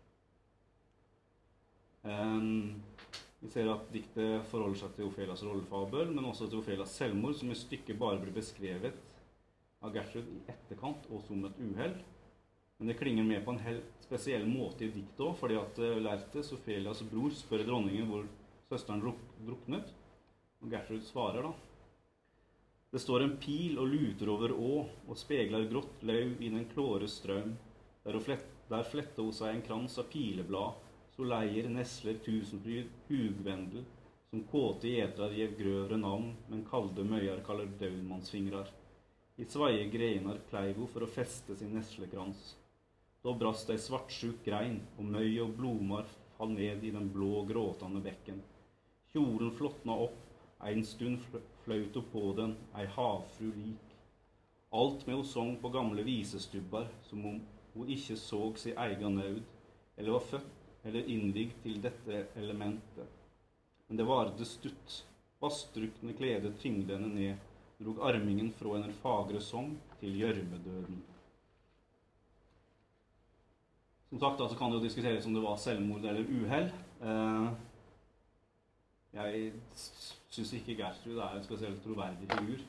Um, vi ser at diktet forholder seg til Ofelias rollefabel, men også til Ofelias selvmord, som i stykket bare blir beskrevet av Gertrud i etterkant og som et uhell. Men det klinger med på en helt spesiell måte i diktet òg, fordi at uh, Laertes, Ofelias bror, spør dronningen hvor søsteren druk druknet. Og Gertrud svarer, da. Det står en pil og luter over å og spegler grått lauv i den klåre strøm. Der, flett, der fletta hun seg en krans av pileblad Soleier, nesler, tusenfryd, hugvendel, som kåte gjetrar gjev grøvre navn, men kalde møyar kaller daudmannsfingrar. I sveie greinar kleiv ho for å feste sin neslekrans. Da brast ei svartsjuk grein, og møy og blomar fall ned i den blå, gråtande bekken. Kjolen flåtna opp, ein stund flaut på den, ei havfru lik. Alt med ho song på gamle visestubbar, som om ho ikkje såg si eiga naud, eller var født eller innvigd til dette elementet. Men det varde stutt. Vassdrukne klede tyngde henne ned, drog armingen fra en fagre song til gjørmedøden. Som sagt da, så kan det jo diskuteres om det var selvmord eller uhell. Eh, jeg syns ikke Gertrud er en spesielt troverdig figur.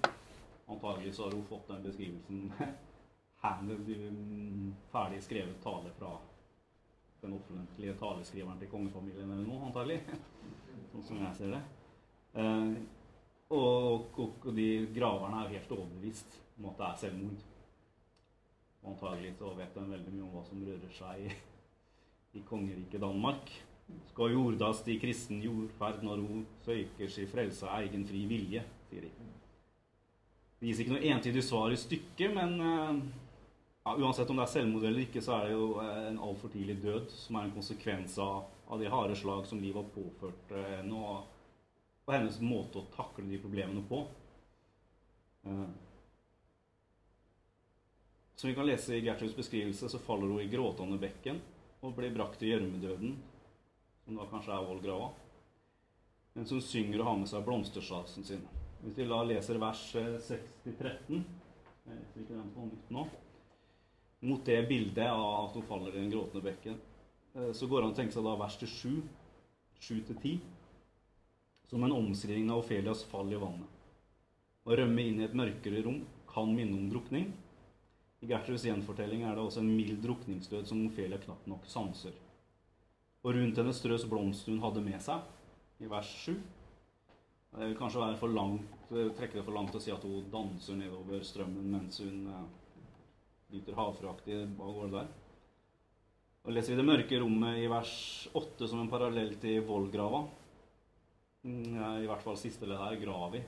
Antagelig så har hun fått den beskrivelsen [laughs] ferdig skrevet tale fra den offentlige taleskriveren til kongefamilien eller noe, antagelig. [laughs] Sånn som jeg ser det. Eh, og, og, og, de graverne er jo helt overbevist om at det er selvmord. Og antagelig så vet de veldig mye om hva som rører seg i, i kongeriket Danmark. Skal jordast i kristen jordferd når hun søker si frelse av egen fri vilje, sier de. Det gis ikke noe entydig svar i stykket, men eh, ja, uansett om det er selvmord eller ikke, så er det jo en altfor tidlig død som er en konsekvens av, av de harde slag som livet har påført henne, og, og, hennes måte å takle de problemene på. Som vi kan lese i Gertruds beskrivelse, så faller hun i gråtende bekken og blir brakt til gjørmedøden, som da kanskje er vollgrava, mens hun synger og har med seg blomstersasen sin. Hvis vi da leser vers 6-13 Jeg leser ikke den på nytt nå mot det bildet av at hun faller i den gråtende bekken, eh, så går det an å tenke seg da vers til 7, 7-10, som en omskriving av Ofelias fall i vannet. Å rømme inn i et mørkere rom kan minne om drukning. I Gertruds gjenfortelling er det også en mild drukningsdød som Ofelia knapt nok sanser. Og rundt henne strøs blomster hun hadde med seg, i vers 7. Det vil kanskje være for langt, eh, trekke det for langt å si at hun danser nedover strømmen mens hun nyter havfraktig Hva går det der? Og leser vi det mørke rommet i vers 8 som en parallell til vollgrava. Mm, I hvert fall siste ledd her, gravi.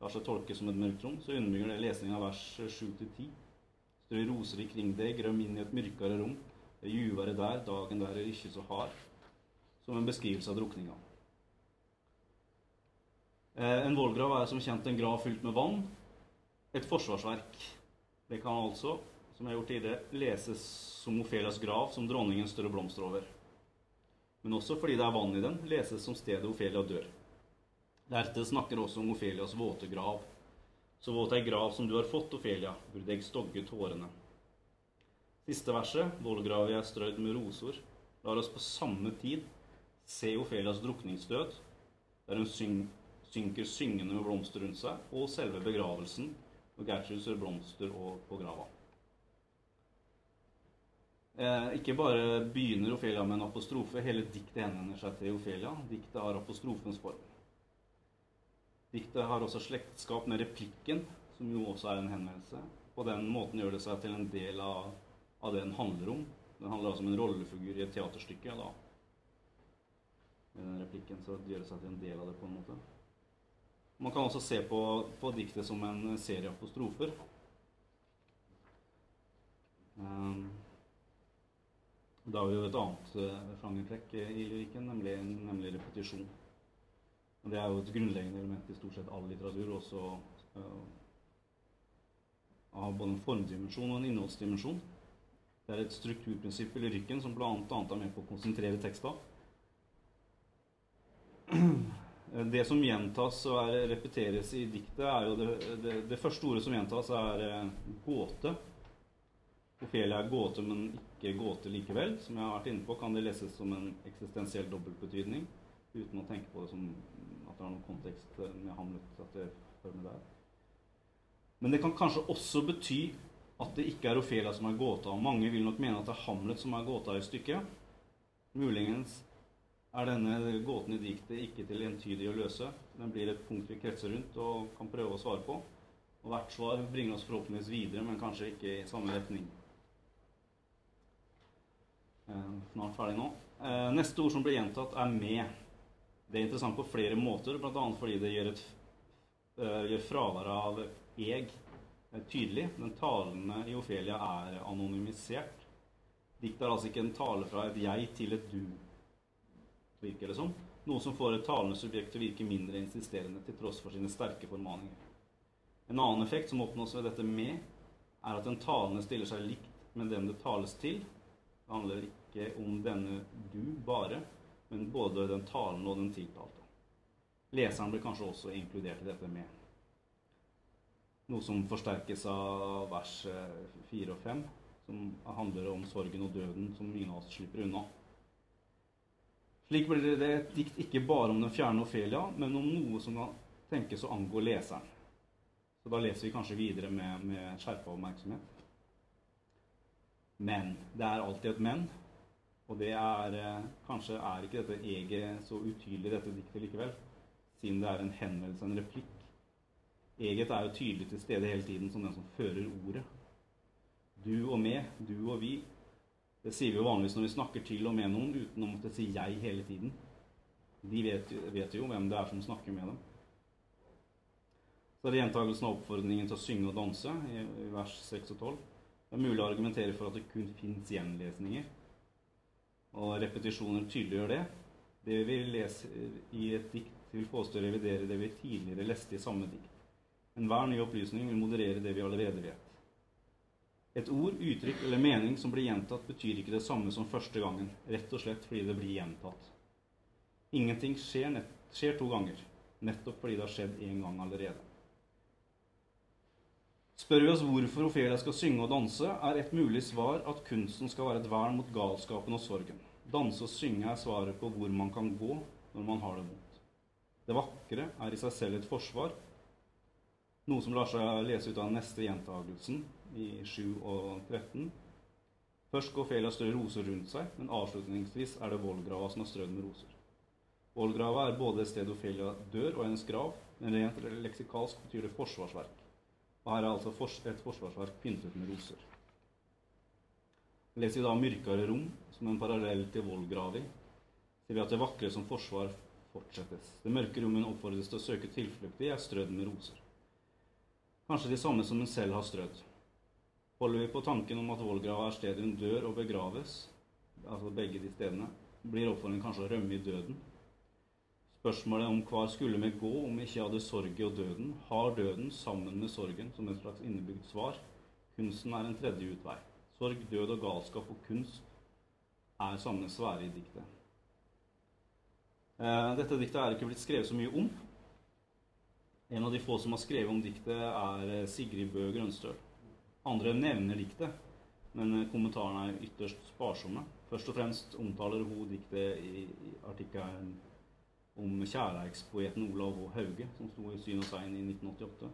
Lar seg tolke som et mørkt rom. Så underbygger det lesningen av vers 7-10. Strø roser ikring deg, grøm inn i et mørkere rom. Det juvere der, dagen der er ikke så hard. Som en beskrivelse av drukninga. Eh, en vollgrav er som kjent en grav fylt med vann. Et forsvarsverk. Det kan altså som jeg har gjort tidligere, leses som Ofelias grav, som dronningen større blomster over. Men også fordi det er vann i den, leses som stedet Ofelia dør. Deretter snakker også om Ofelias våte grav. Så våt ei grav som du har fått, Ofelia, burde jeg stogge tårene. Siste verset, vollgravet jeg strødd med rosor, lar oss på samme tid se Ofelias drukningsdød, der hun syng, synker syngende med blomster rundt seg, og selve begravelsen, og Gertrud sør blomster på grava. Eh, ikke bare begynner Ofelia med en apostrofe, hele diktet henvender seg til Ofelia. Diktet har apostrofens form. Diktet har også slektskap med replikken, som jo også er en henvendelse. På den måten gjør det seg til en del av, av det den handler om. Den handler altså om en rollefigur i et teaterstykke. da. Med den replikken så gjør det seg til en del av det, på en måte. Man kan også se på, på diktet som en serie apostrofer. Um, da har vi jo et annet uh, sjangertrekk i lyrikken, nemlig, nemlig repetisjon. Og det er jo et grunnleggende element i stort sett all litteratur, også uh, av både en formdimensjon og en innholdsdimensjon. Det er et strukturprinsipp i lyrikken som bl.a. er med på å konsentrere teksta. [clears throat] Det som gjentas og er, repeteres i diktet, er jo det, det, det første ordet som gjentas, er eh, gåte. Ofelia er gåte, men ikke gåte likevel. Som jeg har vært inne på, kan det leses som en eksistensiell dobbeltbetydning. Uten å tenke på det som har noen kontekst med Hamlet. at det hører med der. Men det kan kanskje også bety at det ikke er Ofelia som er gåta. Og mange vil nok mene at det er Hamlet som er gåta i stykket. Muligens er denne gåten i diktet ikke til entydig å løse. Den blir et punkt vi kretser rundt og kan prøve å svare på. Og hvert svar bringer oss forhåpentligvis videre, men kanskje ikke i samme retning. Eh, snart ferdig nå. Eh, neste ord som blir gjentatt, er 'med'. Det er interessant på flere måter, bl.a. fordi det gjør, et, eh, gjør fraværet av 'eg' tydelig. Den talende i Ofelia er anonymisert. Diktet er altså ikke en tale fra et 'jeg' til et 'du', virker det som. Noe som får et talende subjekt til å virke mindre insisterende til tross for sine sterke formaninger. En annen effekt som oppnås ved dette 'med', er at den talende stiller seg likt med den det tales til. Det handler ikke om denne du bare, men både den talende og den tiltalte. Leseren blir kanskje også inkludert i dette med. Noe som forsterkes av vers 4 og 5, som handler om sorgen og døden som ingen av oss slipper unna. Slik blir det et dikt ikke bare om den fjerne Ofelia, men om noe som kan tenkes å angå leseren. Så da leser vi kanskje videre med, med skjerpa oppmerksomhet. Men. Det er alltid et men. Og det er eh, Kanskje er ikke dette eget så utydelig dette diktet likevel, siden det er en henvendelse, en replikk. Eget er jo tydelig til stede hele tiden som den som fører ordet. Du og med, du og vi. Det sier vi jo vanligvis når vi snakker til og med noen uten å måtte si 'jeg' hele tiden. De vet, vet jo hvem det er som snakker med dem. Så er det gjentagelsen av oppfordringen til å synge og danse i vers 6 og 12. Det er mulig å argumentere for at det kun fins gjenlesninger. Og repetisjoner tydeliggjør det. Det vi leser i et dikt, vil påstå å revidere det vi tidligere leste i samme dikt. Enhver ny opplysning vil moderere det vi allerede vet. Et ord, uttrykk eller mening som blir gjentatt, betyr ikke det samme som første gangen, rett og slett fordi det blir gjentatt. Ingenting skjer, skjer to ganger, nettopp fordi det har skjedd én gang allerede. Spør vi oss hvorfor Ofelia skal synge og danse, er et mulig svar at kunsten skal være et vern mot galskapen og sorgen. Danse og synge er svaret på hvor man kan gå når man har det vondt. Det vakre er i seg selv et forsvar, noe som lar seg lese ut av neste gjentagelsen i 7 og 13. Først går Ofelia strør roser rundt seg, men avslutningsvis er det vollgrava som er strødd med roser. Vollgrava er både et sted Ofelia dør og hennes grav, men rent leksikalsk betyr det forsvarsverk. Og her er altså et forsvarsverk pyntet med roser. Leser vi da 'Mørkere rom' som en parallell til vollgravi, ser vi at det vakre som forsvar fortsettes. Det mørke rommet oppfordres til å søke tilflukt i, er strødd med roser. Kanskje de samme som hun selv har strødd. Holder vi på tanken om at vollgrava er stedet hun dør og begraves, altså begge de stedene, blir oppfordringen kanskje å rømme i døden. Spørsmålet om hva skulle vi gå om vi ikke hadde sorg og døden, har døden sammen med sorgen som et slags innebygd svar. Kunsten er en tredje utvei. Sorg, død og galskap og kunst er samme sfære i diktet. Eh, dette diktet er ikke blitt skrevet så mye om. En av de få som har skrevet om diktet, er eh, Sigrid Bø Grønstøl. Andre nevner diktet, men eh, kommentarene er ytterst sparsomme. Først og fremst omtaler hun diktet i artikkelen om kjærleikspoeten Olav H. Hauge, som sto i Syn og Sein i 1988.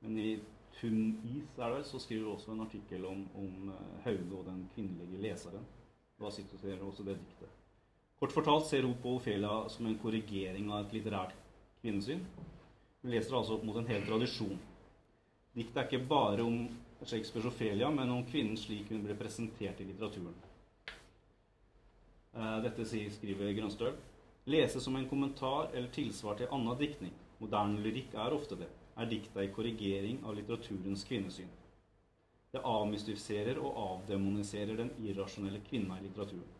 Men i Tun is er så skriver du også en artikkel om, om eh, Hauge og den kvinnelige leseren. Da siterer også det diktet. Kort fortalt ser hun på Ofelia som en korrigering av et litterært kvinnesyn. Hun leser altså opp mot en hel tradisjon. Diktet er ikke bare om Shakespeares Ofelia, men om kvinnen slik hun ble presentert i litteraturen. Eh, Dette skriver Grønstøl. Lese som en kommentar eller tilsvar til annen diktning. Moderne lyrikk er ofte det. Er dikta i korrigering av litteraturens kvinnesyn. Det avmystifiserer og avdemoniserer den irrasjonelle kvinna i litteraturen.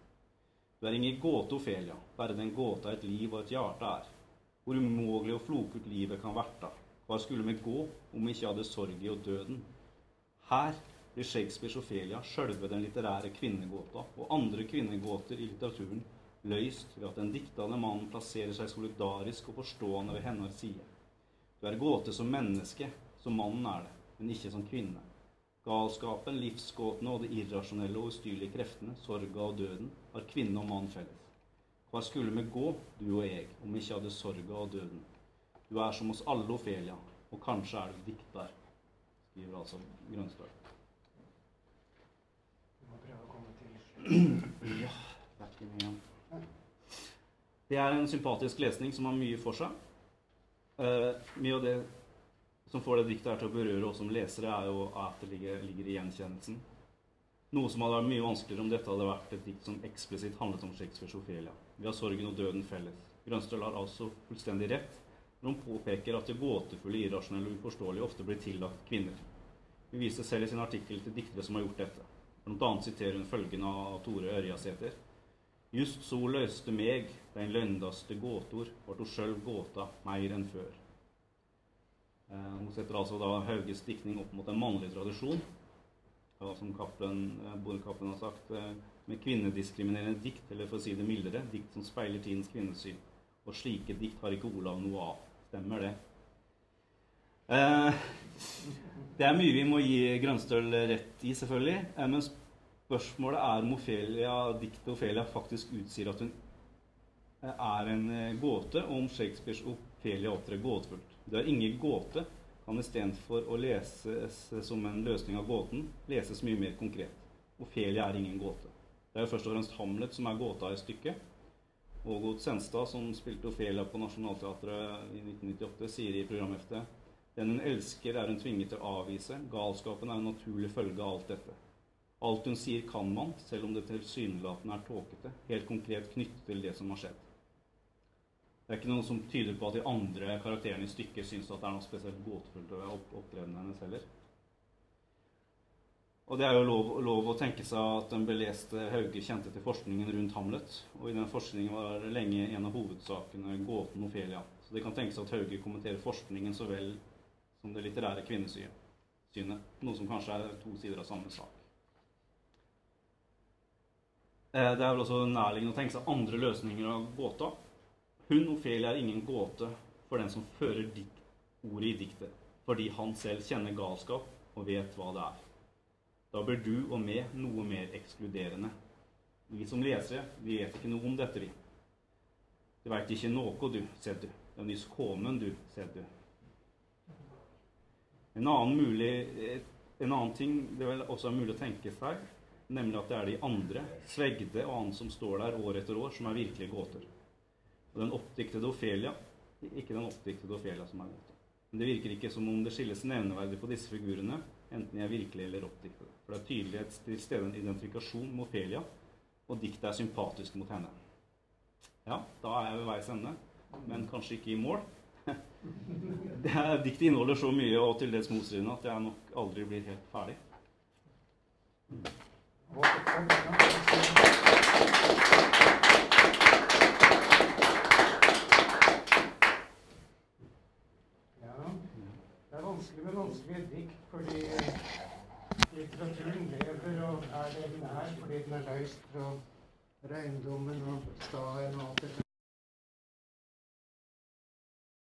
Du er ingen gåte, Ofelia, bare den gåta et liv og et hjerte er. Hvor umågelig og flokurt livet kan verta. Hva skulle vi gå om vi ikke hadde sorg i og døden? Her blir Shakespeares Ofelia sjølve den litterære kvinnegåta og andre kvinnegåter i litteraturen løyst ved at den diktende mannen plasserer seg solidarisk og forstående ved hennes side. Du er gåte som menneske, som mannen er det, men ikke som kvinne. Galskapen, livsgåtene og det irrasjonelle og ustyrlige kreftene, sorga og døden, har kvinne og mann felles. Hva skulle vi gå, du og jeg, om vi ikke hadde sorga og døden? Du er som oss alle, Ofelia, og kanskje er du dikter, skriver altså Grønstad. Vi må prøve å komme til [clears throat] Ja, det er ikke mye igjen. Det er en sympatisk lesning som har mye for seg. Eh, mye av det som får det diktet her til å berøre oss som lesere, er jo at det ligger, ligger i gjenkjennelsen. Noe som hadde vært mye vanskeligere om dette hadde vært et dikt som eksplisitt handlet om Shakespeares Ophelia. Vi har sorgen og døden felles. Grønstøl har altså fullstendig rett når hun påpeker at det gåtefulle, irrasjonelle og uforståelige ofte blir tillagt kvinner. Hun viser selv i sin artikkel til diktere som har gjort dette. Blant annet siterer hun følgende av Tore Ørjasæter. Just så løste meg den løndaste gåtor, vart ho sjølv gåta meir enn før. Eh, hun setter altså da Hauges diktning opp mot en mannlig tradisjon. Ja, som Cappelen, eh, har sagt, eh, med kvinnediskriminerende dikt, eller for å si det mildere, dikt som speiler tidens kvinnesyn. Og slike dikt har ikke Olav noe av. Stemmer det? Eh, det er mye vi må gi Grønstøl rett i, selvfølgelig. Eh, men spørsmålet er om Ophelia, diktet Ophelia faktisk utsier at hun eh, er en eh, gåte, og om Shakespeares Ophelia opptrer gåtefullt. Det er ingen gåte kan istedenfor å leses som en løsning av gåten, leses mye mer konkret. Ophelia er ingen gåte. Det er jo først og fremst Hamlet som er gåta i stykket. Ågot Senstad, som spilte Ophelia på Nationaltheatret i 1998, sier i programheftet den hun elsker, er hun tvinget til å avvise. Galskapen er en naturlig følge av alt dette. Alt hun sier, kan man, selv om det tilsynelatende er tåkete, helt konkret knyttet til det som har skjedd. Det er ikke noe som tyder på at de andre karakterene i stykket syns at det er noe spesielt gåtefullt ved opp opptredenen hennes heller. Og det er jo lov, lov å tenke seg at den beleste Hauge kjente til forskningen rundt Hamlet. Og i den forskningen var lenge en av hovedsakene gåten Ofelia. Så det kan tenkes at Hauge kommenterer forskningen så vel som det litterære kvinnesynet. Noe som kanskje er to sider av samme sak. Eh, Det er vel også nærliggende å tenke seg andre løsninger av gåta. Hun, Ofelia, er ingen gåte for den som fører dikt, ordet i diktet, fordi han selv kjenner galskap og vet hva det er. Da blir du og meg noe mer ekskluderende. Vi som lesere, vi vet ikke noe om dette, vi. Du veit ikke noe, du, sier du. Det er nyss kommen, du, sier du. En annen, mulig, eh, en annen ting det vel også er mulig å tenke seg, nemlig at det er de andre, Svegde og annen som står der år etter år, som er virkelige gåter. Og den oppdiktede Ofelia, ikke den oppdiktede Ofelia som er gåte. Men det virker ikke som om det skilles nevneverdig på disse figurene, enten de er virkelige eller oppdiktede. For det er tydelig et til stede en identifikasjon med Ofelia, og diktet er sympatisk mot henne. Ja, da er jeg ved veis ende, men kanskje ikke i mål. [laughs] Det er, diktet inneholder så mye og til dels motstridende at jeg nok aldri blir helt ferdig. Det er vanskelig med vanskelige dikt fordi litteraturen lever og er det den er fordi den er løst fra regndommen og staden og alt dette.